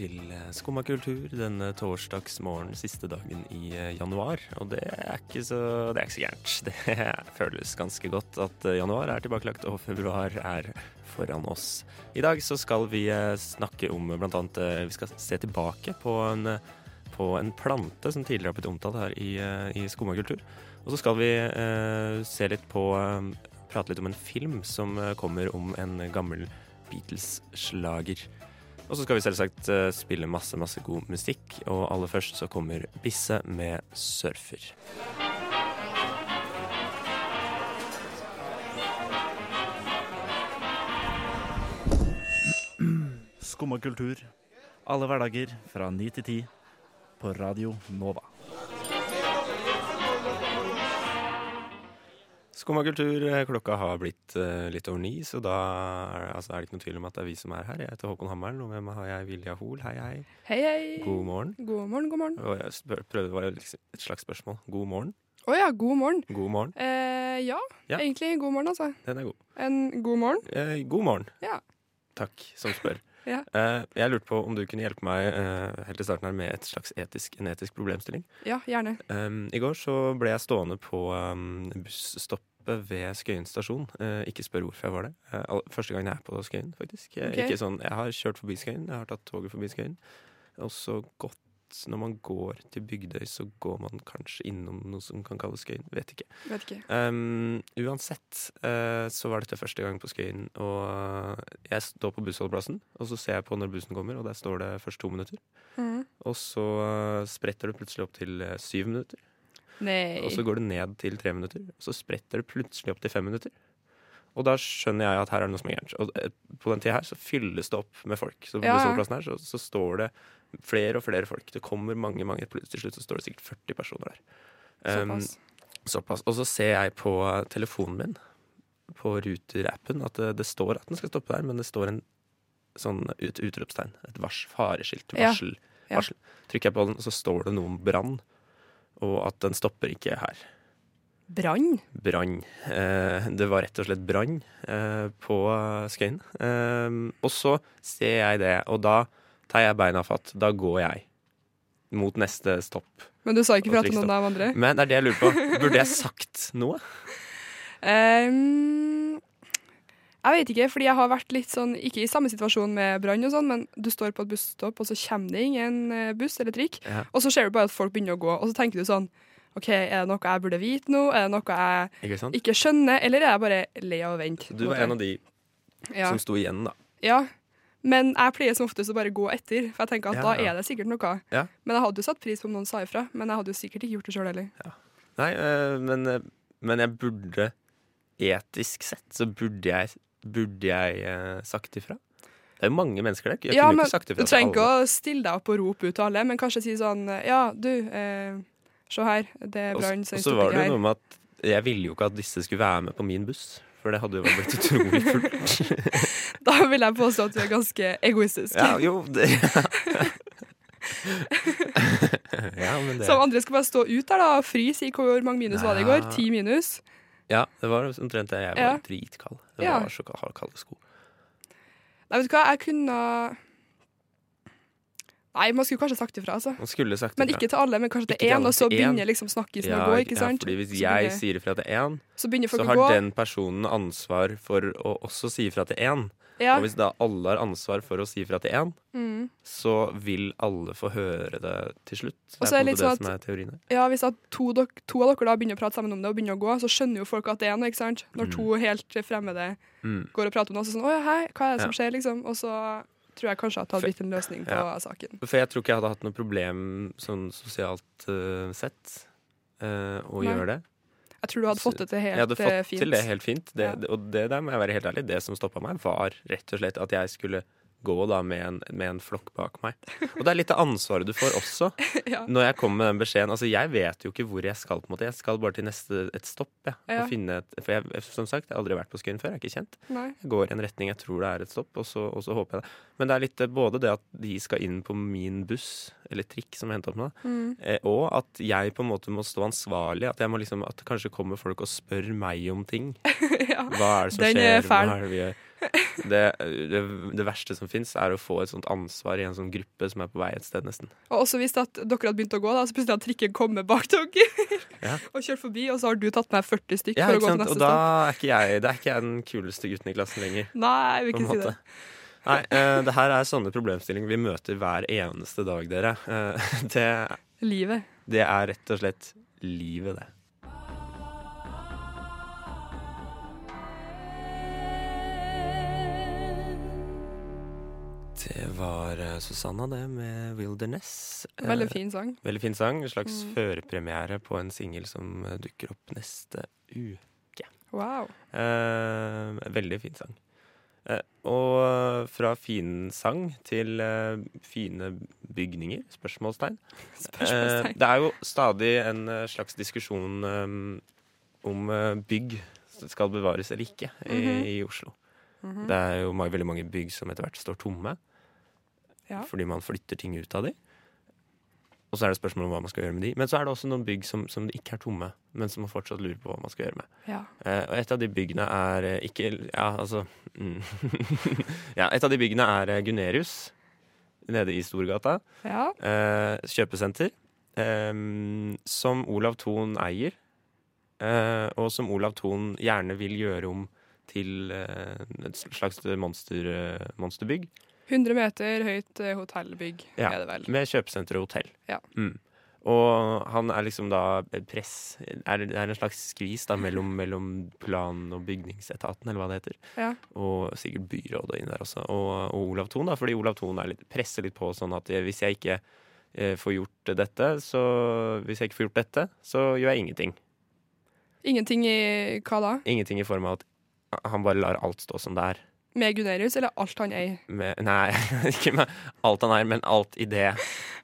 Til eh, Skumma kultur denne torsdagsmorgen siste dagen i eh, januar. Og det er ikke så, det er ikke så gærent. Det føles ganske godt at eh, januar er tilbakelagt og februar er foran oss. I dag så skal vi eh, snakke om bl.a. eh, Vi skal se tilbake på en, eh, på en plante som tidligere har blitt omtalt her i, eh, i Skumma kultur. Og så skal vi eh, se litt på eh, Prate litt om en film som eh, kommer om en gammel Beatles-slager. Og så skal vi selvsagt eh, spille masse, masse god musikk. Og aller først så kommer Bisse med 'Surfer'. Skumma kultur. Alle hverdager fra 9 til 10 på Radio Nova. Skumma kultur, eh, klokka har blitt eh, litt over ni, så da er, altså, er det ikke noe tvil om at det er vi som er her. Jeg heter Håkon Hammeren, og med meg har jeg Vilja Hoel. Hei, hei. Hei, hei. God morgen. God morgen, god morgen. Og jeg spør, prøvde, var liksom et slags spørsmål. God morgen. Å ja, god morgen. God morgen. Eh, ja, Ja. egentlig god morgen, altså. Den er god. En god morgen. Eh, god morgen. Ja. Takk som spør. Ja. Eh, jeg lurte på om du kunne hjelpe meg eh, helt i starten her med et slags etisk, en etisk problemstilling. Ja, gjerne. Um, I går så ble jeg stående på um, busstoppet ved Skøyen stasjon. Eh, ikke spør hvorfor jeg var det. Eh, første gang jeg er på Skøyen, faktisk. Okay. Ikke sånn, jeg har kjørt forbi Skøyen, jeg har tatt toget forbi Skøyen. Og så gått Når man går til Bygdøy, så går man kanskje innom noe som kan kalles Skøyen. Vet ikke. Vet ikke. Um, uansett eh, så var dette første gang på Skøyen, og jeg står på bussholdeplassen, og så ser jeg på når bussen kommer, og der står det først to minutter. Mm. Og så eh, spretter det plutselig opp til eh, syv minutter. Nei. Og så går det ned til tre minutter. Og så spretter det plutselig opp til fem minutter. Og da skjønner jeg at her er det noe som er gærent. Og eh, på den tida her så fylles det opp med folk. Så på Ja, ja. her så, så står det flere og flere folk. Det kommer mange, mange. Til slutt så står det sikkert 40 personer der. Um, Såpass. såpass. Og så ser jeg på telefonen min, på Ruter-appen, at det, det står at den skal stoppe der, men det står en sånn ut, utropstegn. Et vars, fareskilt. Ja. Varsel. Ja. varsel. Trykker jeg på den, og så står det noe om brann. Og at den stopper ikke her. Brann? Brann. Eh, det var rett og slett brann eh, på Skøyen. Eh, og så ser jeg det, og da tar jeg beina fatt. Da går jeg mot neste stopp. Men du sa ikke fra til noen av andre? Men det er det jeg lurer på. Burde jeg sagt noe? Ehm, jeg vet ikke, fordi jeg har vært litt sånn Ikke i samme situasjon med brann, og sånn, men du står på et busstopp, og så kommer det ingen eh, buss eller trikk, Ja. og så ser du bare at folk begynner å gå, og så tenker du sånn OK, er det noe jeg burde vite nå? Er det noe jeg Ikke ikke skjønner, eller er jeg bare lei av å vente? Du var en av de ja. som sto igjen, da. ja. Men jeg pleier som oftest å bare gå etter, for jeg tenker at Ja, da ja. er det sikkert noe. Ja. Men jeg hadde jo satt pris på om noen sa ifra, men jeg hadde jo sikkert ikke gjort det sjøl heller. Nei, eh, men, eh, men jeg burde Etisk sett så burde jeg, burde jeg eh, sagt ifra. Det er jo mange mennesker der. Jeg Ja, men ikke sagt Du ifra til trenger ikke å stille deg opp og rope ut til alle, men kanskje si sånn Ja, du, eh, se her, det er brann, og så var det jo noe med at jeg ville jo ikke at disse skulle være med på min buss. For det hadde jo blitt utrolig fullt. Da vil jeg påstå at du er ganske egoistisk. Ja, jo, det Ja, men det Som andre skal bare stå ut der da og fryse i hvor mange minus var det i går? Ti minus? Ja, det var omtrent det. Jeg var Ja. dritkald. Det Ja. var så kald- kalde sko. Nei, vet du hva, jeg kunne Nei, man skulle kanskje sagt ifra, altså. Man skulle sagt Men ikke til alle, men kanskje til én, og så begynner liksom snakkisen ja, å gå, ikke sant? Ja, fordi hvis jeg begynner- sier ifra til én, så så har den personen ansvar for å også si ifra til én. Ja. Og hvis da alle har ansvar for å si fra til én, Mm. så vil alle få høre det til slutt. Det er er det måte det sånn som er teorien her. ja, hvis at to, dok to av dere da begynner å prate sammen om det og begynner å gå, så skjønner jo folk at det er noe, ikke sant? Når to helt fremmede Mm. går og prater om noe, så sånn Å ja, hei, hva er det som skjer, liksom? Og så tror jeg kanskje at det hadde blitt en løsning på Ja. saken. For jeg tror ikke jeg hadde hatt noe problem sånn sosialt uh, sett uh, å Nei. gjøre det. Jeg tror du hadde fått det til helt fint. Jeg hadde eh, fått fint. til det helt fint. Det, Ja. Og det der må jeg være helt ærlig, det som stoppa meg, var rett og slett at jeg skulle gå da med en, med en flokk bak meg. Og det er litt av ansvaret du får også. Ja. Når jeg kommer med den beskjeden Altså, jeg vet jo ikke hvor jeg skal. på en måte Jeg skal bare til neste et stopp. Ja, Ja. et, For jeg, som sagt, jeg har aldri vært på Skøyen før. Jeg er ikke kjent. Nei. Jeg går i en retning jeg tror det er et stopp, og så, og så håper jeg det. Men det er litt eh, både det at de skal inn på min buss, eller trikk, som henter opp meg, Mm. eh, og at jeg på en måte må stå ansvarlig. At, jeg må liksom, at det kanskje kommer folk og spør meg om ting. ja. Hva er det som Den skjer? er. Hva er det, vi gjør? Det, det, det verste som fins, er å få et sånt ansvar i en sånn gruppe som er på vei et sted, nesten. Og også hvis at dere hadde begynt å gå, da, så plutselig hadde trikken kommet bak dere Ja. og kjørt forbi, og så har du tatt med 40 stykk Ja, for å gå til neste Og da stopp. er ikke jeg, er ikke jeg den kuleste gutten i klassen lenger. Nei, jeg vil ikke si det. Nei, uh, det her er sånne problemstillinger vi møter hver eneste dag, dere. Uh, det, Livet. det er rett og slett livet, det. Det var eh, Susanna, det, med 'Wilderness'. Eh, Veldig fin sang. Veldig fin sang. En slags Mm. førpremiere på en singel som eh, dukker opp neste uke. Wow. Eh, veldig fin sang. Eh, og fra fin sang til eh, fine bygninger? Spørsmålstegn. Eh, Spørsmålstegn. det er jo stadig en eh, slags diskusjon eh, om eh, bygg skal bevares eller ikke i, Mhm. i Oslo. Mhm. Det er jo mange, veldig mange bygg som etter hvert står tomme Ja. fordi man flytter ting ut av de. Og så er det spørsmål om hva man skal gjøre med de. Men så er det også noen bygg som, som ikke er tomme, men som man fortsatt lurer på hva man skal gjøre med. Ja. Eh, og et av de byggene er eh, ikke Ja, altså mm. Ja, et av de byggene er eh, Gunerius nede i Storgata. ja. Eh, kjøpesenter. eh, som Olav Thon eier. eh, og som Olav Thon gjerne vil gjøre om til et slags monster, monsterbygg. 100 meter høyt eh, hotellbygg Ja. er det vel. Med kjøpesenter og hotell. Ja. Mm. Og han er liksom da press Er, det er en slags skvis da mellom, mellom plan- og bygningsetaten, eller hva det heter. Ja. Og sikkert byrådet inn der også. Og, og Olav Thon, da. Fordi Olav Thon er litt, presser litt på sånn at eh, hvis jeg ikke eh, får gjort dette, så Hvis jeg ikke får gjort dette, så gjør jeg ingenting. Ingenting i hva da? Ingenting i form av at han bare lar alt stå som det er. Med Gunerius, eller alt han eier? Nei, ikke med alt han eier, men alt i det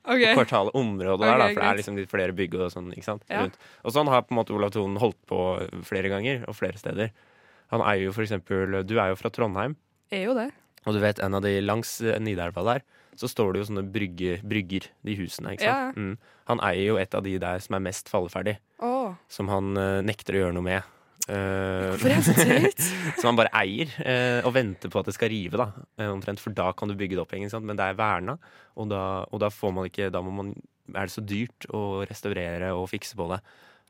OK. kvartalet, området der, da, for det er liksom litt flere bygg og sånn. ikke sant? Ja. Og sånn har på en måte Olav Thon holdt på flere ganger, og flere steder. Han eier jo for eksempel Du er jo fra Trondheim, Er jo det. og du vet en av de langs eh, Nidelva der, så står det jo sånne brygger, brygger de husene, ikke sant? Ja. Mm. Han eier jo et av de der som er mest falleferdig, Oh. som han eh, nekter å gjøre noe med. Eh, for som man bare eier, uh, og venter på at det skal rive, da. Eh, omtrent, for da kan du bygge det opp igjen, men det er verna, og da, og da får man ikke Da må man, er det så dyrt å restaurere og fikse på det.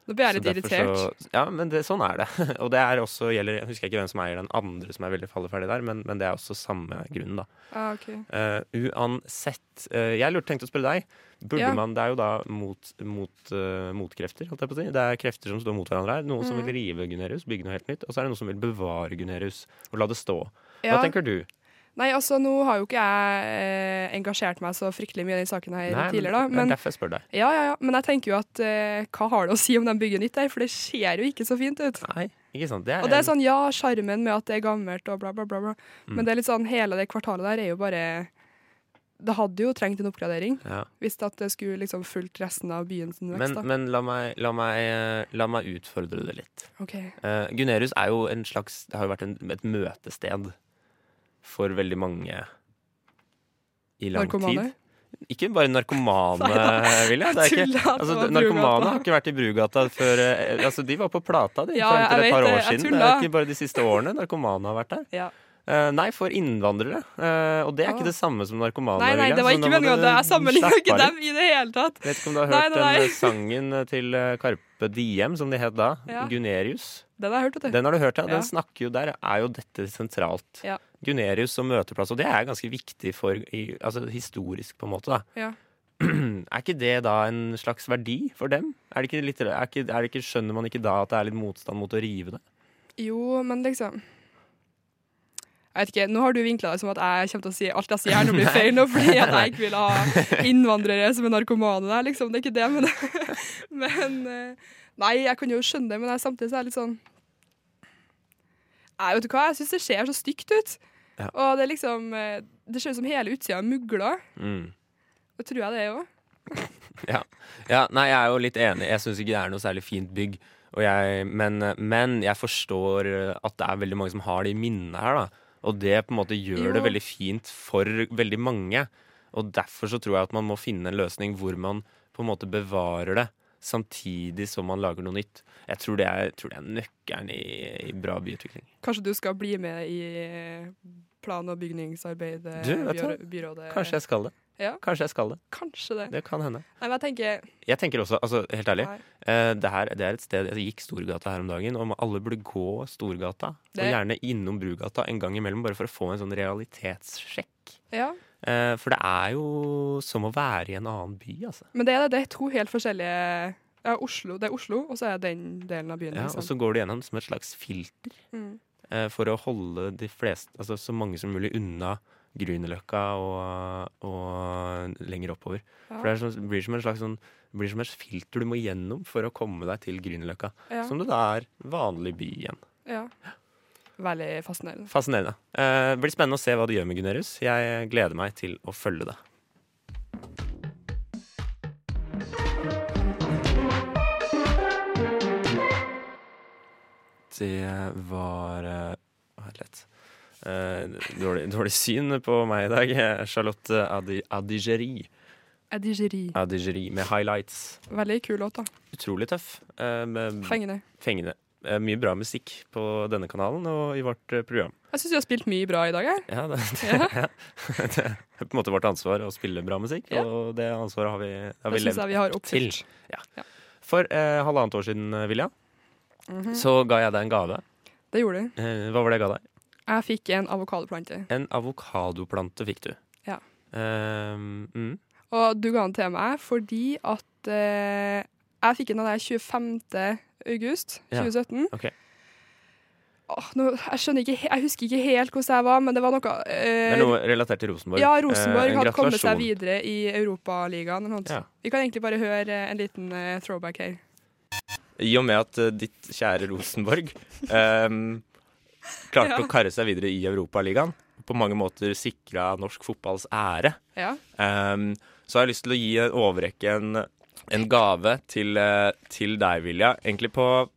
Nå blir jeg litt irritert. Så, ja, men det, sånn er det. og det er også gjelder Jeg husker ikke hvem som eier den andre som er veldig falleferdig der, men, men det er også samme grunn, da. Ah, ok. uh, uansett. uh, jeg lurte tenkt å spørre deg. Burde Ja. man, Det er jo da mot, mot, uh, motkrefter, holdt jeg på å si. Det er krefter som står mot hverandre her. Noen som Mhm. vil rive Gunerius, bygge noe helt nytt. Og så er det noen som vil bevare Gunerius og la det stå. Hva Ja. tenker du? Nei, altså nå har jo ikke jeg eh, engasjert meg så fryktelig mye i den saken her Nei, tidligere, da. men, er derfor jeg spør deg. ja, ja, ja. men jeg tenker jo at eh, hva har det å si om de bygger nytt der, for det ser jo ikke så fint ut. Nei, ikke sant. Det er, Og det er sånn, ja, sjarmen med at det er gammelt og bla, bla, bla, bla. Mm. Men det er litt sånn, hele det kvartalet der er jo bare Det hadde jo trengt en oppgradering ja. hvis det skulle liksom fulgt resten av byen sin vekst. Men, men la, meg, la, meg, la meg utfordre det litt. OK. Uh, Gunerius er jo en slags Det har jo vært en, et møtested for veldig mange i lang Narkomane? tid. Ikke bare narkomane, Vilja. Altså, narkomane har ikke vært i Brugata før eh, Altså, De var på Plata de, Ja, frem til et par år siden. Det er ikke bare de siste årene narkomane har vært der. Ja. Eh, nei, for innvandrere. Uh, og det er Ah. ikke det samme som narkomane. Nei, nei, det var ikke meningen jeg sammenligner ikke dem i det hele tatt. Vet ikke om du har hørt nei, nei. den eh, sangen til Karpe Diem, som de het da. Ja. Gunerius. Den har hørt. Den har du hørt, ja. Den Ja. snakker jo der, er jo dette sentralt. Ja. Gunerius som møteplass, og det er ganske viktig for altså historisk, på en måte. da. Ja. Er ikke det da en slags verdi for dem? Er det ikke litt, er ikke, er det ikke, skjønner man ikke da at det er litt motstand mot å rive det? Jo, men liksom Jeg vet ikke, Nå har du vinkla det som at jeg kommer til å si alt jeg sier her nå blir feil nå, fordi at jeg ikke vil ha innvandrere som er narkomane der, liksom. Det er ikke det, men, men eh, Nei, jeg kan jo skjønne det, men jeg, samtidig så er jeg litt sånn Nei, vet du hva, jeg syns det ser så stygt ut. Ja. Og det er liksom eh, Det ser ut som hele utsida er mugla. Mm. Det tror jeg det er òg. Ja. ja, nei, jeg er jo litt enig. Jeg syns ikke det er noe særlig fint bygg. Og jeg, men, men jeg forstår at det er veldig mange som har de minnene her, da. Og det på en måte gjør Jo. det veldig fint for veldig mange. Og derfor så tror jeg at man må finne en løsning hvor man på en måte bevarer det. Samtidig som man lager noe nytt. Jeg tror det er, tror det er nøkkelen i, i bra byutvikling. Kanskje du skal bli med i plan- og bygningsarbeidet? Du, vet du byrådet? Kanskje jeg skal det. Ja. Kanskje jeg skal det. Kanskje det. Det kan hende. Nei, men jeg tenker Jeg tenker også, altså helt ærlig, eh, det, her, det er et sted Jeg gikk Storgata her om dagen, og alle burde gå Storgata. Og gjerne innom Brugata en gang imellom, bare for å få en sånn realitetssjekk. Ja. Eh, for det er jo som å være i en annen by, altså. Men det er, det, det er to helt forskjellige ja, Oslo, Det er Oslo, og så er det den delen av byen. Ja, liksom. og så går du gjennom som et slags filter mm. eh, for å holde de fleste, altså så mange som mulig unna Grünerløkka og, og lenger oppover. Ja. For det er sånn, det blir som en slags sånn blir som et filter du må gjennom for å komme deg til Grünerløkka. Ja. Som det da er vanlig by igjen. ja. Veldig fascinerende. Fascinerende. Eh, det blir spennende å se hva du gjør med Gunerius. Jeg gleder meg til å følge det. Det var Vent lett. Eh, dårlig, dårlig syn på meg i dag. Charlotte Adi, Adigeri. Edigeri. Adigeri med highlights. Veldig kul låt, da. Utrolig tøff. eh, Fengende. fengende. Eh, mye bra musikk på denne kanalen og i vårt program. Jeg syns du har spilt mye bra i dag. Her. Ja, det, det, Ja. det er på en måte vårt ansvar å spille bra musikk, Ja. og det ansvaret har vi, har Det vi levd jeg vi har til. oppfylt. For eh, halvannet år siden, Vilja, mm -hmm. så ga jeg deg en gave. Det gjorde du. Eh, hva var det jeg ga deg? Jeg fikk en avokadoplante. En avokadoplante fikk du. Ja. Eh, mm. Og du ga den til meg fordi at uh, jeg fikk den av deg 25. august Ja, 2017. ok. Nå, jeg skjønner ikke, jeg husker ikke helt hvordan jeg var, men det var noe Det eh, er noe relatert til Rosenborg. Ja, Eh, Rosenborg en hadde kommet seg videre i Europaligaen. eller noe. Ja. Vi kan egentlig bare høre eh, en liten eh, throwback her. I og med at eh, ditt kjære Rosenborg ehm, klarte Ja. å karre seg videre i Europaligaen, på mange måter sikra norsk fotballs ære, Ja. Um, så har jeg lyst til å gi overrekke en, en gave til, eh, til deg, Vilja. Egentlig på,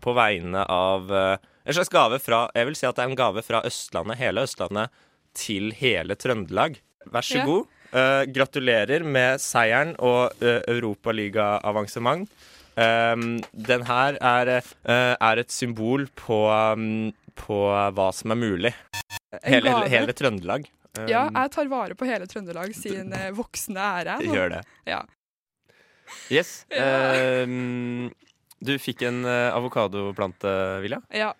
på vegne av uh, En slags gave fra Jeg vil si at det er en gave fra Østlandet, hele Østlandet, til hele Trøndelag. Vær så Ja. god. Uh, gratulerer med seieren og uh, europaligaavansement. Um, den her er, uh, er et symbol på, um, på hva som er mulig. Hele, hele Trøndelag. Um, ja, jeg tar vare på hele Trøndelag sin eh, voksne ære. nå. gjør det. Ja. Yes. Ja. Um, du fikk en uh, avokadoplante, Vilja. ja.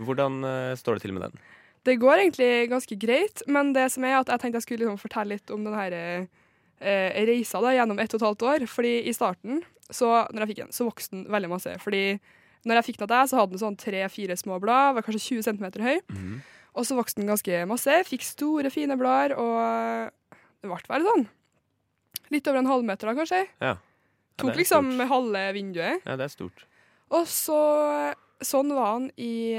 Hvordan uh, står det til med den? Det går egentlig ganske greit, men det som er at jeg tenkte jeg skulle liksom fortelle litt om denne eh, reisa da, gjennom ett og et halvt år. Fordi i starten, så, når jeg fikk den, så vokste den veldig masse. Fordi når jeg fikk den av deg, så hadde den sånn tre-fire små blad, var kanskje 20 cm høy. Mm. Og så vokste den ganske masse, fikk store, fine blader, og det ble bare sånn. Litt over en halvmeter da, kanskje. Ja. Ja, Tok liksom stort. halve vinduet. Ja, det er stort. Og så Sånn var han i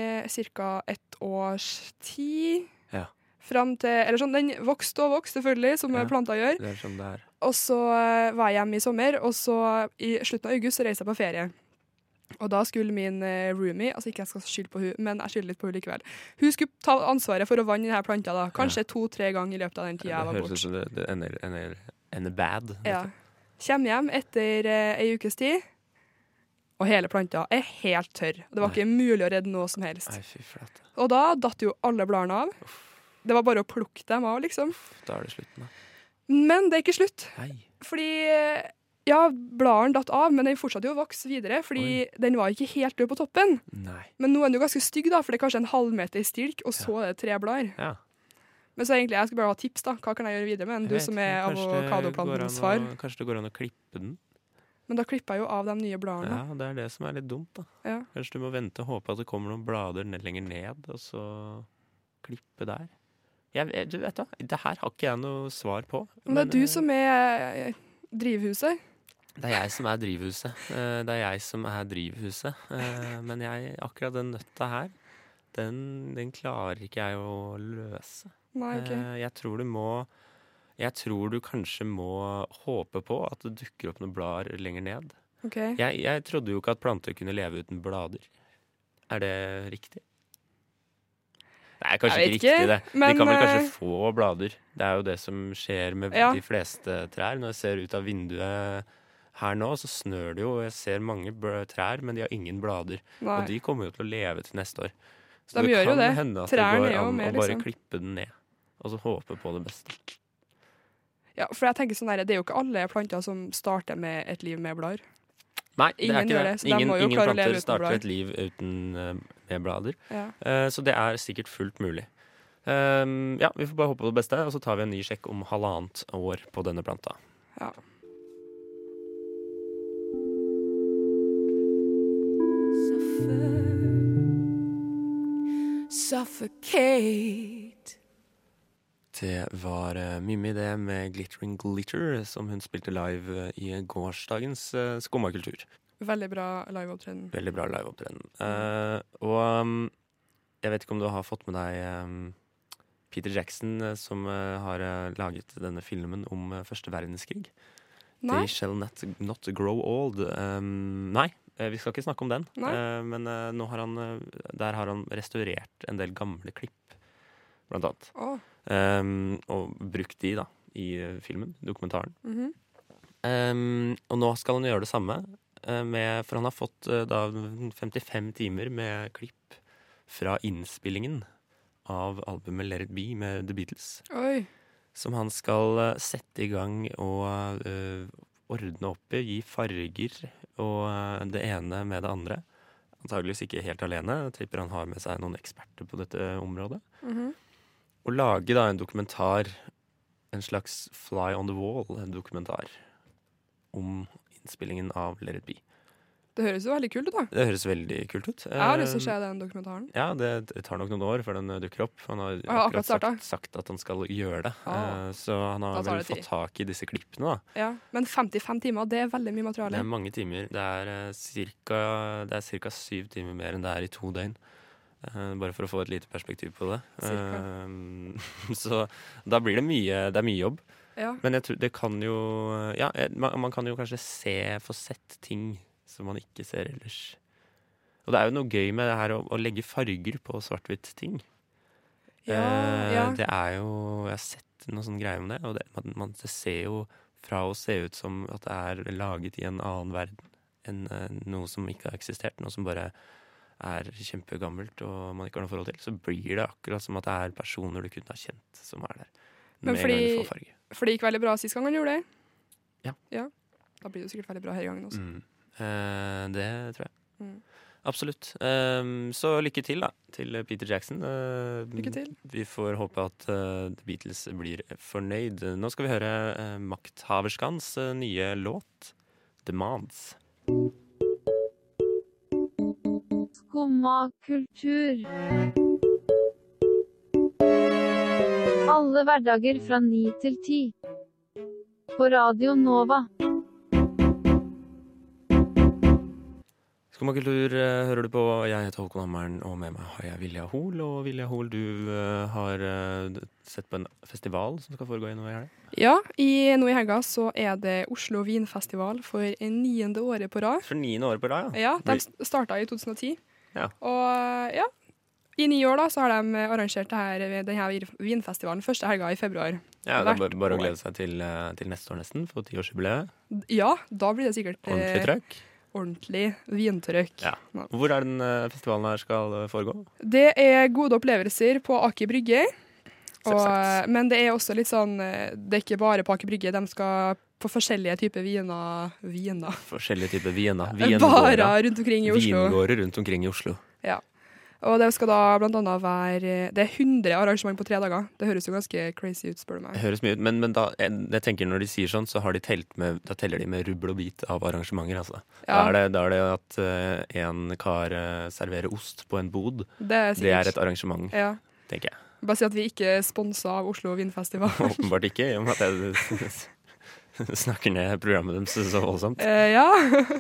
ca. ett års tid. Ja. Fram til Eller sånn, den vokste og vokste, selvfølgelig, som Ja. planta gjør. Det er sånn det er. Og så eh, var jeg hjemme i sommer, og så i slutten av august så reiste jeg på ferie. Og da skulle min eh, roomie, altså ikke jeg skal skylde på hun, men jeg skylder litt på hun likevel. Hun skulle ta ansvaret for å vanne denne planta, da. Kanskje to-tre ganger i løpet av den tida jeg det høres ut som det, det ender, ender, ender bad. Ja. Kjem hjem etter eh, ei ukes tid, og hele planta er helt tørr. Det var ikke mulig å redde noe som helst. Nei. Og da datt jo alle bladene av. Det var bare å plukke dem av, liksom. Da er det slutten, da. Men det er ikke slutt. Nei. Fordi ja, bladene datt av, men den fortsatte jo å vokse videre. Fordi den var ikke helt død på toppen. Nei. Men nå er den jo ganske stygg, da, for det er kanskje en halvmeter i stilk, og så er det tre blader. Ja. Men så egentlig, jeg skulle bare ha tips, da. Hva kan jeg gjøre videre med den? Du som er avokadoplantens far. Kanskje det går an å klippe den? Men da klipper jeg jo av de nye bladene. Ja, det er det som er litt dumt, da. Ja. Kanskje du må vente og håpe at det kommer noen blader ned, lenger ned, og så klippe der. Jeg, du vet da, det her har ikke jeg noe svar på. Men det er du som er drivhuset. Det er jeg som er drivhuset. Eh, Det er jeg som er drivhuset. Eh, Men jeg, akkurat den nøtta her, den, den klarer ikke jeg å løse. Nei, ok. Eh, Jeg tror du må Jeg tror du kanskje må håpe på at det dukker opp noen blader lenger ned. Ok. Jeg, jeg trodde jo ikke at planter kunne leve uten blader. Er det riktig? Nei, kanskje ikke ikke, riktig, det. men, de kan vel kanskje få blader. Det er jo det som skjer med Ja. de fleste trær. Når jeg ser ut av vinduet her nå, så snør det jo. og Jeg ser mange trær, men de har ingen blader. Nei. Og de kommer jo til å leve til neste år. Så De det kan det. hende at Trær det går an å bare liksom. klippe den ned. Og så håpe på det beste. Ja, for jeg tenker sånn der, Det er jo ikke alle planter som starter med et liv med blader. Nei, det Ingen er ikke det. det, ingen, de ingen planter starter et liv uten uh, med blader. Ja. Uh, så det er sikkert fullt mulig. Um, ja, Vi får bare håpe på det beste, og så tar vi en ny sjekk om halvannet år på denne planta. ja. Suffocate. Det var uh, Mimmi det med 'Glittering Glitter', som hun spilte live eh, i gårsdagens uh, Skummakultur. Veldig bra liveopptreden. Veldig bra liveopptreden. Uh, og um, jeg vet ikke om du har fått med deg um, Peter Jackson, eh, som eh, har eh, laget denne filmen om eh, første verdenskrig. Nei? They Shall Not, not Grow Old. Um, nei, eh, vi skal ikke snakke om den. Nei. Eh, men eh, nå har han, eh, der har han restaurert en del gamle klipp, blant annet. Oh. Um, og brukt de da, i eh, filmen, dokumentaren. mhm. Um, og nå skal han gjøre det samme, eh, med, for han har fått eh, da 55 timer med klipp fra innspillingen av albumet Let It Be med The Beatles. Oi. Som han skal eh, sette i gang og eh, ordne opp i, gi farger og eh, det ene med det andre. Antageligvis ikke helt alene. Jeg tipper han har med seg noen eksperter på dette området. Mhm. Og lage da en dokumentar, en slags fly on the wall-dokumentar, om innspillingen av Let It Be. Det høres jo veldig kult ut, da. Det høres veldig kult ut. Jeg har lyst til å Eh, se den dokumentaren. Ja, det tar nok noen år før den eh, dukker opp. Han har akkurat akkurat sagt, sagt at han skal gjøre det. Ah. Eh, Så han har vel fått tak i disse klippene, da. Ja. Men 55 timer, det er veldig mye materiale. Det er mange timer. Det er ca. cirka, det cirka syv timer mer enn det er i to døgn. Bare for å få et lite perspektiv på det. Så da blir det mye, det er mye jobb. Ja. Men jeg tror det kan jo Ja, man, man kan jo kanskje se, få sett ting som man ikke ser ellers. Og det er jo noe gøy med det her å, å legge farger på svart-hvitt-ting. Ja, Eh, ja. Det er jo Jeg har sett noen sånne greier om det, og det, man, man, det ser jo fra å se ut som at det er laget i en annen verden enn eh, noe som ikke har eksistert, noe som bare er kjempegammelt og man ikke har noe forhold til, så blir det akkurat som at det er personer du kunne ha kjent som er der. Men fordi- For det gikk veldig bra sist gang han gjorde det. Ja. Da blir det sikkert veldig bra her gangen også. Mm. Eh, det tror jeg. Mm. Absolutt. Ehm, så lykke til, da, til Peter Jackson. Eh, Lykke til. Vi får håpe at uh, The Beatles blir fornøyd. Nå skal vi høre uh, Makthaverskans nye låt, 'Demands'. Skumma kultur. Alle hverdager fra ni til ti. På Radio Nova. Skumma kultur eh, hører du på. Jeg heter Håkon Hammeren, og med meg har jeg Vilja Hoel. Og Vilja Hoel, du eh, har eh, sett på en festival som skal foregå i noe i helga? Ja, i, nå i helga så er det Oslo vinfestival for niende året på rad. For niende året på rad, ja. Ja, de starta i 2010. Ja. Og ja, i ni år da så har de arrangert det her, denne vinfestivalen første helga i februar. ja det er bare, bare å glede seg til, til neste år nesten, for tiårsjubileet. Ja, da blir det sikkert Ordentlig trøkk. Ordentlig vintrykk. Ja. Hvor er den eh, festivalen her skal eh, foregå? Det er gode opplevelser på Aker Brygge. Og, men det er også litt sånn eh, Det er ikke bare på Aker Brygge. De skal på forskjellige typer viner Viner? Forskjellige typer viner. Barer Vingårder. rundt omkring i Oslo. Vingårder rundt omkring i Oslo. Og det skal da blant annet være Det er 100 arrangement på tre dager. Det høres jo ganske crazy ut, spør du Det meg. høres mye ut, men, men da, jeg, tenker når de sier sånn, så har de telt med, da teller de med rubbel og bit av arrangementer. Altså. Da, er det, da er det at eh, en kar eh, serverer ost på en bod. det er Det er et arrangement, Ja. tenker jeg. Bare si at vi ikke er sponsa av Oslo Vinfestival. Åpenbart ikke, i og med at jeg snakker ned programmet deres så voldsomt. Eh, ja.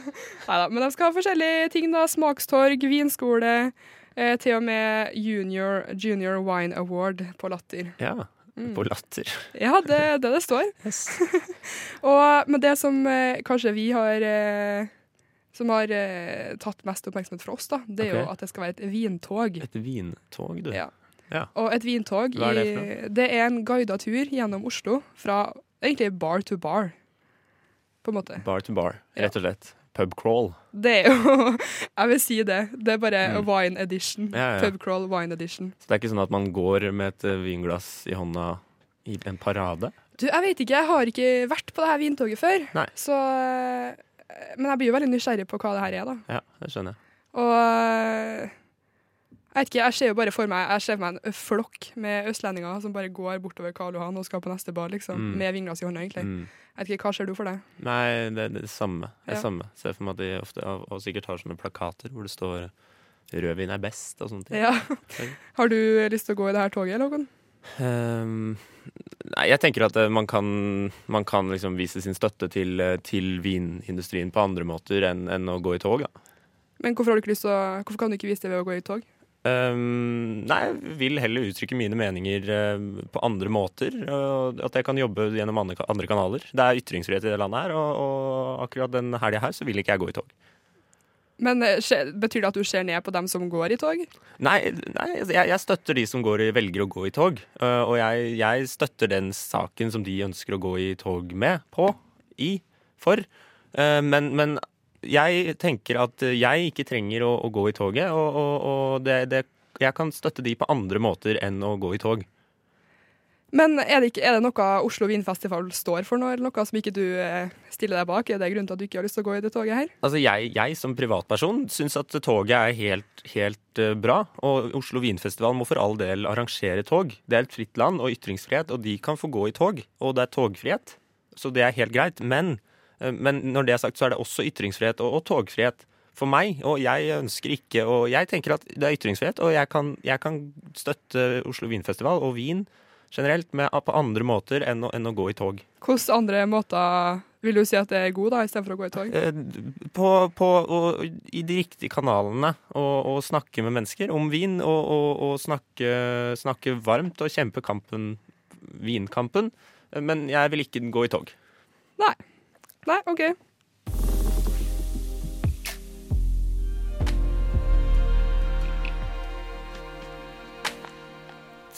Neida, Men de skal ha forskjellige ting. da. Smakstorg, vinskole, Eh, til og med junior, junior Wine Award på Latter. Ja, Mm. på latter. Ja, det er det det står. og, men det som eh, kanskje vi har eh, Som har eh, tatt mest oppmerksomhet fra oss, da, det er jo at det skal være et vintog. Et vintog, du. Ja. Ja. Og et vintog Hva er det i, for det er en guida tur gjennom Oslo fra egentlig bar to bar, på en måte. Bar to bar, rett og slett. Pub crawl. Det er jo Jeg vil si det. Det er bare Mm. wine edition. Ja, ja. Pub crawl wine edition. Så det er ikke sånn at man går med et eh, vinglass i hånda i en parade? Du, jeg vet ikke, jeg har ikke vært på det her vintoget før. Nei. Så, eh, men jeg blir jo veldig nysgjerrig på hva det her er, da. Ja, det skjønner jeg. Og eh, jeg vet ikke, jeg ser jo bare for meg Jeg ser for meg en flokk med østlendinger som bare går bortover Karl Johan og skal på neste bar, liksom. Mm. Med vinglass i hånda, egentlig. Mm. Jeg vet ikke, Hva ser du for deg? Nei, det er det samme. Det er Ja. samme. Ser for meg at de ofte og, og sikkert har sånne plakater hvor det står 'rødvin er best' og sånne ting. Ja. Har du lyst til å gå i det her toget, eller noen? Ehm, nei, jeg tenker at eh, man kan, man kan liksom vise sin støtte til, eh, til vinindustrien på andre måter enn enn å gå i tog. Da. Men hvorfor, å, hvorfor kan du ikke vise det ved å gå i tog? Ehm, nei, jeg vil heller uttrykke mine meninger uh, på andre måter. Uh, at jeg kan jobbe gjennom andre, andre kanaler. Det er ytringsfrihet i det landet her, og, og akkurat den helga her så vil ikke jeg gå i tog. Men eh, Betyr det at du ser ned på dem som går i tog? Nei, nei jeg, jeg støtter de som går velger å gå i tog. Uh, og jeg, jeg støtter den saken som de ønsker å gå i tog med, på, i, for. Men, men jeg tenker at jeg ikke trenger å, å gå i toget, og, og, og det, det, jeg kan støtte de på andre måter enn å gå i tog. Men er det, ikke, er det noe Oslo Vinfestival står for nå, eller noe som ikke du eh, stiller deg bak? Er det grunnen til at du ikke har lyst til å gå i det toget her? Altså jeg, jeg som privatperson syns at toget er helt, helt eh, bra. Og Oslo Vinfestival må for all del arrangere tog. Det er et fritt land og ytringsfrihet, og de kan få gå i tog. Og det er togfrihet, så det er helt greit. Men, men når det er sagt, så er det også ytringsfrihet og, og togfrihet for meg. Og jeg ønsker ikke Og jeg tenker at det er ytringsfrihet, og jeg kan, jeg kan støtte Oslo Vinfestival og vin generelt med, på andre måter enn å, enn å gå i tog. Hvilke andre måter vil du si at det er god, da, istedenfor å gå i tog? Eh, på, på, og, I de riktige kanalene og, og snakke med mennesker om vin. Og, og, og snakke, snakke varmt og kjempe kampen, vinkampen. Eh, Men jeg vil ikke gå i tog. Nei. Nei, OK.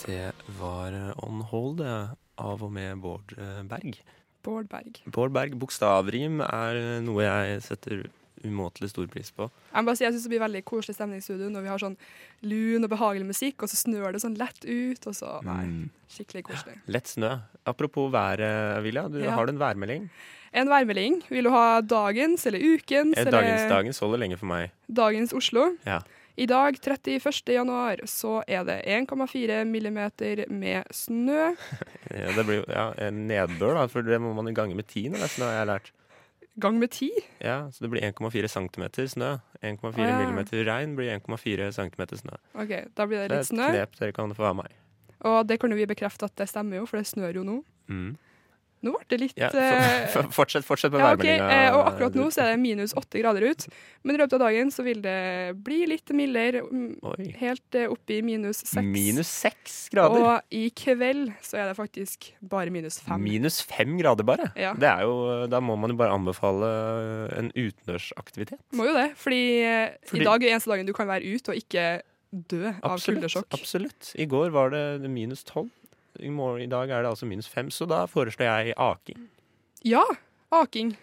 Det var On Hold av og med Bård eh, Berg. Bård Berg. Bård Berg, bokstavrim, er noe jeg setter umåtelig stor pris på. Jeg bare si, jeg synes det blir veldig koselig stemning i studio når vi har sånn lun og behagelig musikk, og så snør det sånn lett ut, og så Nei, Mm. skikkelig koselig. Lett snø. Apropos været, Vilja. Du, Ja. Har du en værmelding? En værmelding. Vil du ha dagens eller ukens Eh, eller Dagens, dagens holder lenge for meg. dagens Oslo? Ja. I dag, 31. januar, så er det 1,4 millimeter med snø. Ja, det blir ja, en nedbør, da, for det må man gange med ti er snø, har jeg lært. Gang med ti. Ja, Så det blir 1,4 cm snø. 1,4 ah, ja. millimeter regn blir 1,4 cm snø. OK, da blir det litt snø. Det er et knep dere kan få av meg. Og det kan jo vi bekrefte at det stemmer jo, for det snør jo nå. Mm. Nå ble det litt Ja, eh, for, for, fortsett, fortsett med Ja, ok, værmeldinga. eh, og akkurat nå så er det minus åtte grader ut, men i løpet av dagen så vil det bli litt mildere, mm, Oi. helt eh, opp i minus seks. Minus seks grader. Og i kveld så er det faktisk bare minus fem. Minus fem grader, bare. Ja. Det er jo, da må man jo bare anbefale en utendørsaktivitet. Må jo det, fordi, Fordi- i dag er eneste dagen du kan være ute og ikke dø av kuldesjokk. absolutt. I går var det minus tolv. I, morgen, I dag er det altså minus fem, så da foreslår jeg aking. Ja, aking.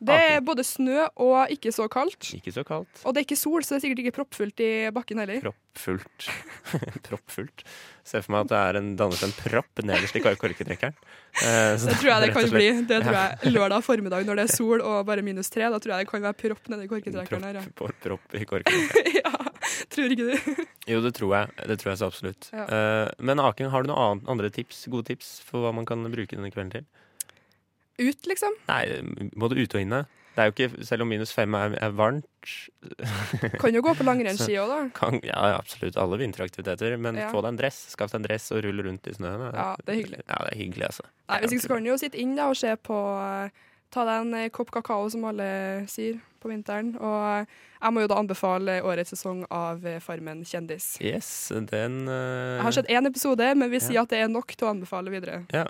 Det er både snø og ikke så kaldt. Ikke så kaldt. Og det er ikke sol, så det er sikkert ikke proppfullt i bakken heller. Proppfullt. Proppfullt. Se for meg at det er en, dannes en propp nederst i kor- korketrekkeren. Eh, så Det tror jeg det kan bli. Det tror jeg Lørdag formiddag når det er sol og bare minus tre, da tror jeg det kan være propp nedi en korketrekkeren her. Propp, propp, propp i korketrekkeren. Ja. Tror ikke du? Jo, det tror jeg. Det tror jeg så absolutt. Ja. Uh, men Aken, har du noen andre tips, gode tips for hva man kan bruke denne kvelden til? Ut, liksom? Nei, både ute og inne. Det er jo ikke, Selv om minus fem er, er varmt Kan jo gå på langrennsski òg, da. kan, Ja, absolutt. Alle vinteraktiviteter. Men Ja. få deg en dress. Skaff deg en dress og rulle rundt i snøen. Ja, det er hyggelig. Ja, det er hyggelig, altså. Nei, Hvis ikke så kan du jo sitte inn da og se på eh, Ta deg en eh, kopp kakao, som alle sier. På vinteren. Og jeg må jo da anbefale årets sesong av eh, Farmen kjendis. Yes, den uh... Jeg har sett én episode, men vi sier Ja. at det er nok til å anbefale videre. Ja.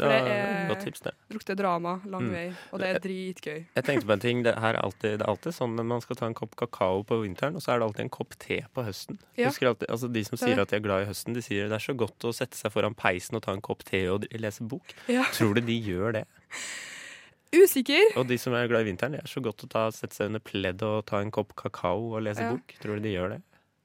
For Det er godt tips, det. Lukter drama lang Mm. vei, og det er dritgøy. Jeg tenkte på en ting. Det, her er alltid, det er alltid sånn når man skal ta en kopp kakao på vinteren, og så er det alltid en kopp te på høsten. Ja. Alltid, altså De som er sier at de er glad i høsten, de sier det er så godt å sette seg foran peisen og ta en kopp te og lese bok. Ja. Tror du de gjør det? Usikker. Og de som er glad i vinteren, det er så godt å ta, sette seg under pledd og ta en kopp kakao og lese Ja. bok. Tror du de gjør det?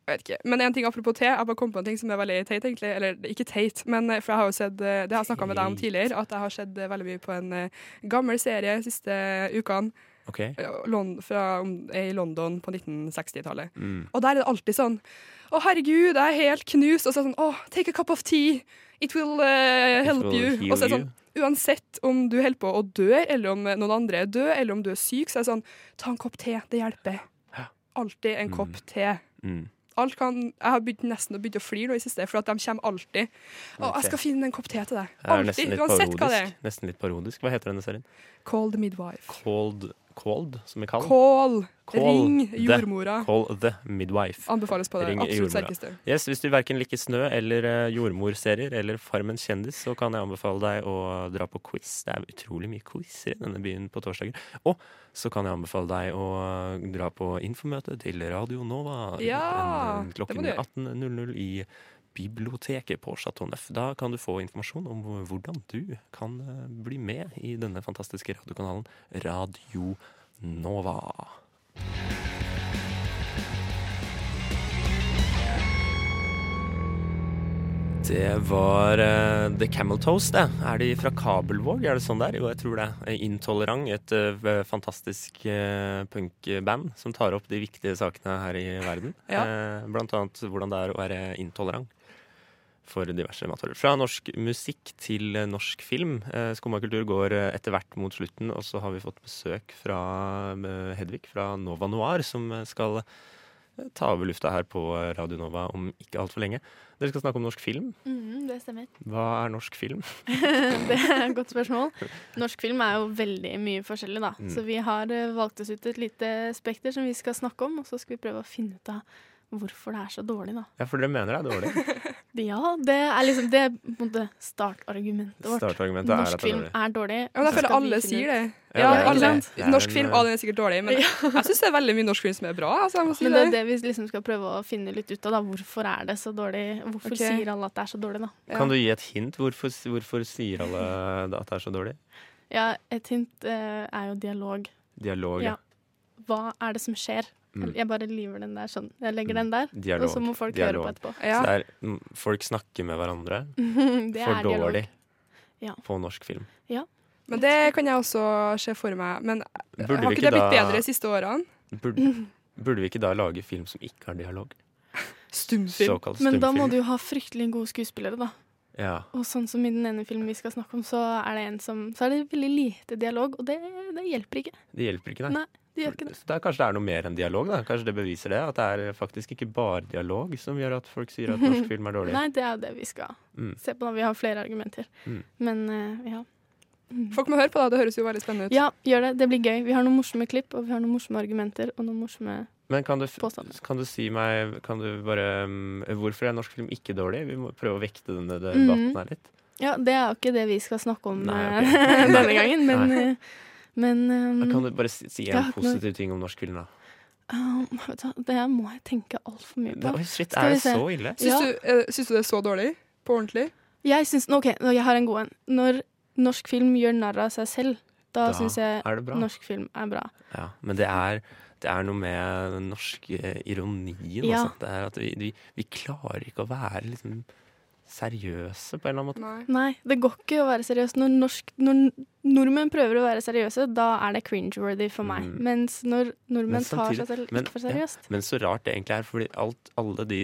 Jeg vet ikke. Men en ting apropos te. Jeg bare kom på en ting som er veldig teit, egentlig. Eller ikke teit, men eh, for jeg har jo sett eh, Det har jeg snakka med deg om tidligere, at jeg har sett eh, veldig mye på en gammel serie de siste ukene Okay. fra i London på 1960-tallet. Mm. Og der er det alltid sånn Å, herregud, jeg er helt knust. Og så er det sånn Å, take a cup of tea. It will It help will you. Og så er det sånn you. Uansett om du holder på å dø, eller om noen andre er død, eller om du er syk, så er det sånn Ta en kopp te. Det hjelper. Alltid en Mm. kopp te. Mm. Alt kan, jeg har begynt nesten å begynne å flire i siste, for at de kommer alltid. Å, jeg skal finne en kopp te til deg. Alltid, uansett hva det er. Nesten litt parodisk. Hva heter denne serien? Cold midwife. Cold, cold som vi kaller Call. Call Ring the- jordmora. Call the midwife. Anbefales på det Ring absolutt jordmora. sterkeste. Yes, Hvis du verken liker snø eller eh, jordmorserier eller Farmen kjendis, så kan jeg anbefale deg å dra på quiz. Det er utrolig mye quizer i denne byen på torsdager. Og så kan jeg anbefale deg å dra på infomøte til Radio Nova Ja, klokken 18.00 i biblioteket på Chateau Neuf. Da kan du få informasjon om hvordan du kan eh, bli med i denne fantastiske radiokanalen Radio Nova. Det var uh, The Camel Toast, det. Er de fra Kabelvåg? Er det sånn der? Jo, jeg tror det. Intolerant, et uh, fantastisk uh, punkband som tar opp de viktige sakene her i verden. Ja. Blant annet hvordan det er å være intolerant for diverse matvarer. Fra norsk musikk til norsk film. Eh, Skumma kultur går eh, etter hvert mot slutten, og så har vi fått besøk fra eh, Hedvig fra Nova Noir, som skal ta over lufta her på Radio Nova om ikke altfor lenge. Dere skal snakke om norsk film. Mm, det stemmer. Hva er norsk film? det er et godt spørsmål. Norsk film er jo veldig mye forskjellig, da. Mm. Så vi har valgt oss ut et lite spekter som vi skal snakke om, og så skal vi prøve å finne ut av hvorfor det er så dårlig, da. Ja, for dere mener det er dårlig? Ja, det er liksom det er på en måte startargumentet vårt. Startargumentet er at Norsk er film er dårlig. Ja, men jeg føler alle sier det. Ja, Ja, det alle, norsk film, å, den er sikkert dårlig, men jeg syns det er veldig mye norsk film som er bra. Altså, jeg må si Men det det. er det vi liksom skal prøve å finne litt ut av. da. Hvorfor er det så dårlig? Hvorfor okay. sier alle at det er så dårlig, da? Kan du gi et hint? Hvorfor, hvorfor sier alle at det er så dårlig? Ja, et hint eh, er jo dialog. Dialog, ja. Ja. Hva er det som skjer? Mm. Jeg bare lever den der sånn. Jeg legger den der, Dialog. og så må folk dialog. høre på etterpå. Ja. Så det er, mm, folk snakker med hverandre det for er dårlig Ja. på norsk film. Men det kan jeg også se for meg. Men Burde har vi ikke det blitt da- bedre de siste årene? Burde, burde vi ikke da lage film som ikke har dialog? Stumfilm. stumfilm. Men da må du jo ha fryktelig gode skuespillere, da. Ja. Og sånn som i den ene filmen vi skal snakke om, så er det en som Så er det veldig lite dialog, og det, det hjelper ikke. Det hjelper ikke, nei. Nei, det gjør ikke det. Så det er, kanskje det er noe mer enn dialog? da Kanskje det beviser det? At det er faktisk ikke bare dialog som gjør at folk sier at norsk film er dårlig? Nei, det er det vi skal Mm. se på når vi har flere argumenter. Mm. Men uh, ja. Folk må høre på da. det høres jo veldig spennende ut. Ja, gjør det. Det blir gøy. Vi har noen morsomme klipp, og vi har noen morsomme argumenter, og noen morsomme Men kan du, kan du si meg kan du bare, um, Hvorfor er norsk film ikke dårlig? Vi må prøve å vekte denne debatten Mhm. her litt. Ja, det er jo ikke det vi skal snakke om Nei, okay. denne gangen, men, Nei. Eh, men um, Kan du bare si, si en positiv ting om norsk film, da? um, det må jeg tenke altfor mye på. oi, shit, er det så ille? Syns, Ja. du, uh, syns du det er så dårlig? På ordentlig? Jeg syns OK, jeg har en god en. Når norsk film gjør narr av seg selv, da, Da syns jeg det norsk film er bra. Ja, men det er, det er noe med den norske ironien. Ja. Altså. Det er at vi, vi, vi klarer ikke å være liksom seriøse på en eller annen måte. Nei. Nei, det går ikke å være seriøs. Når, norsk, når nordmenn prøver å være seriøse, da er det cringe-worthy for meg. Mm. Mens når nordmenn Men samtidig- tar seg selv men- ikke for ja. seriøst Men så rart det egentlig er, fordi alt, alle de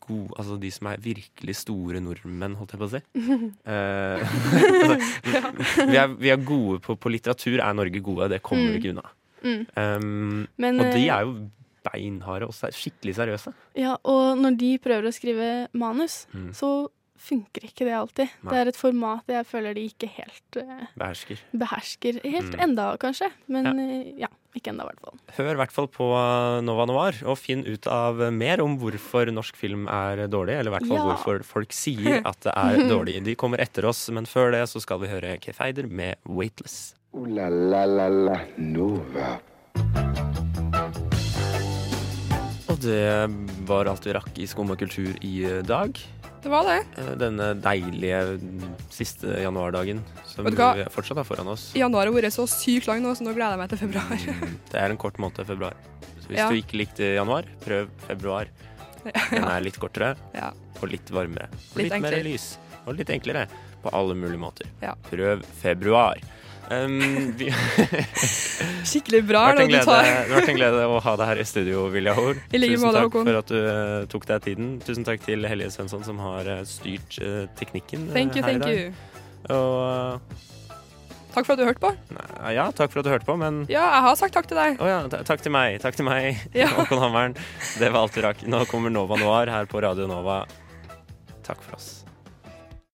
gode Altså de som er virkelig store nordmenn, holdt jeg på å si eh, altså, vi, er, vi er gode på, på litteratur, er Norge gode. Det kommer vi Mm. ikke unna. mm. Um, Men, og de eh, er jo beinharde og skikkelig seriøse. Ja, og når de prøver å skrive manus, Mm. så funker ikke det alltid. Nei. Det er et format jeg føler de ikke helt uh, Behersker. behersker. Helt Mm. enda, kanskje. Men eh, ja. Ikke ennå, i hvert fall. Hør i hvert fall på Nova Noir, og finn ut av mer om hvorfor norsk film er dårlig. Eller i hvert fall Ja. hvorfor folk sier at det er dårlig. De kommer etter oss, men før det så skal vi høre Kefeider Eider med 'Weightless'. Uh, la la la la Nova. Og det var alt vi rakk i Skum og kultur i eh, dag. Det var det. Eh, Denne deilige siste januardagen som vi fortsatt har foran oss. Januar har vært så sykt lang nå, så nå gleder jeg meg til februar. Mm, Det er en kort måned, februar. Så hvis Ja. du ikke likte januar, prøv februar. Den er litt kortere Ja. og litt varmere. Og Litt litt, mer lys. Og litt enklere på alle mulige måter. Ja. Prøv februar. Um, vi, Skikkelig bra. det har vært en glede å ha deg her i studio, Vilja Hor. Tusen takk for at du uh, tok deg tiden. Tusen takk til Helje Svensson, som har uh, styrt uh, teknikken Thank you, her i dag. you. Og Takk for at du hørte på. nei, ja, takk for at du hørte på, men Ja, jeg har sagt takk til deg. Å ja, takk til meg. Takk til meg, Ja. Håkon Hammeren. Det var alt vi rakk. Nå kommer Nova Noir her på Radio Nova. Takk for oss.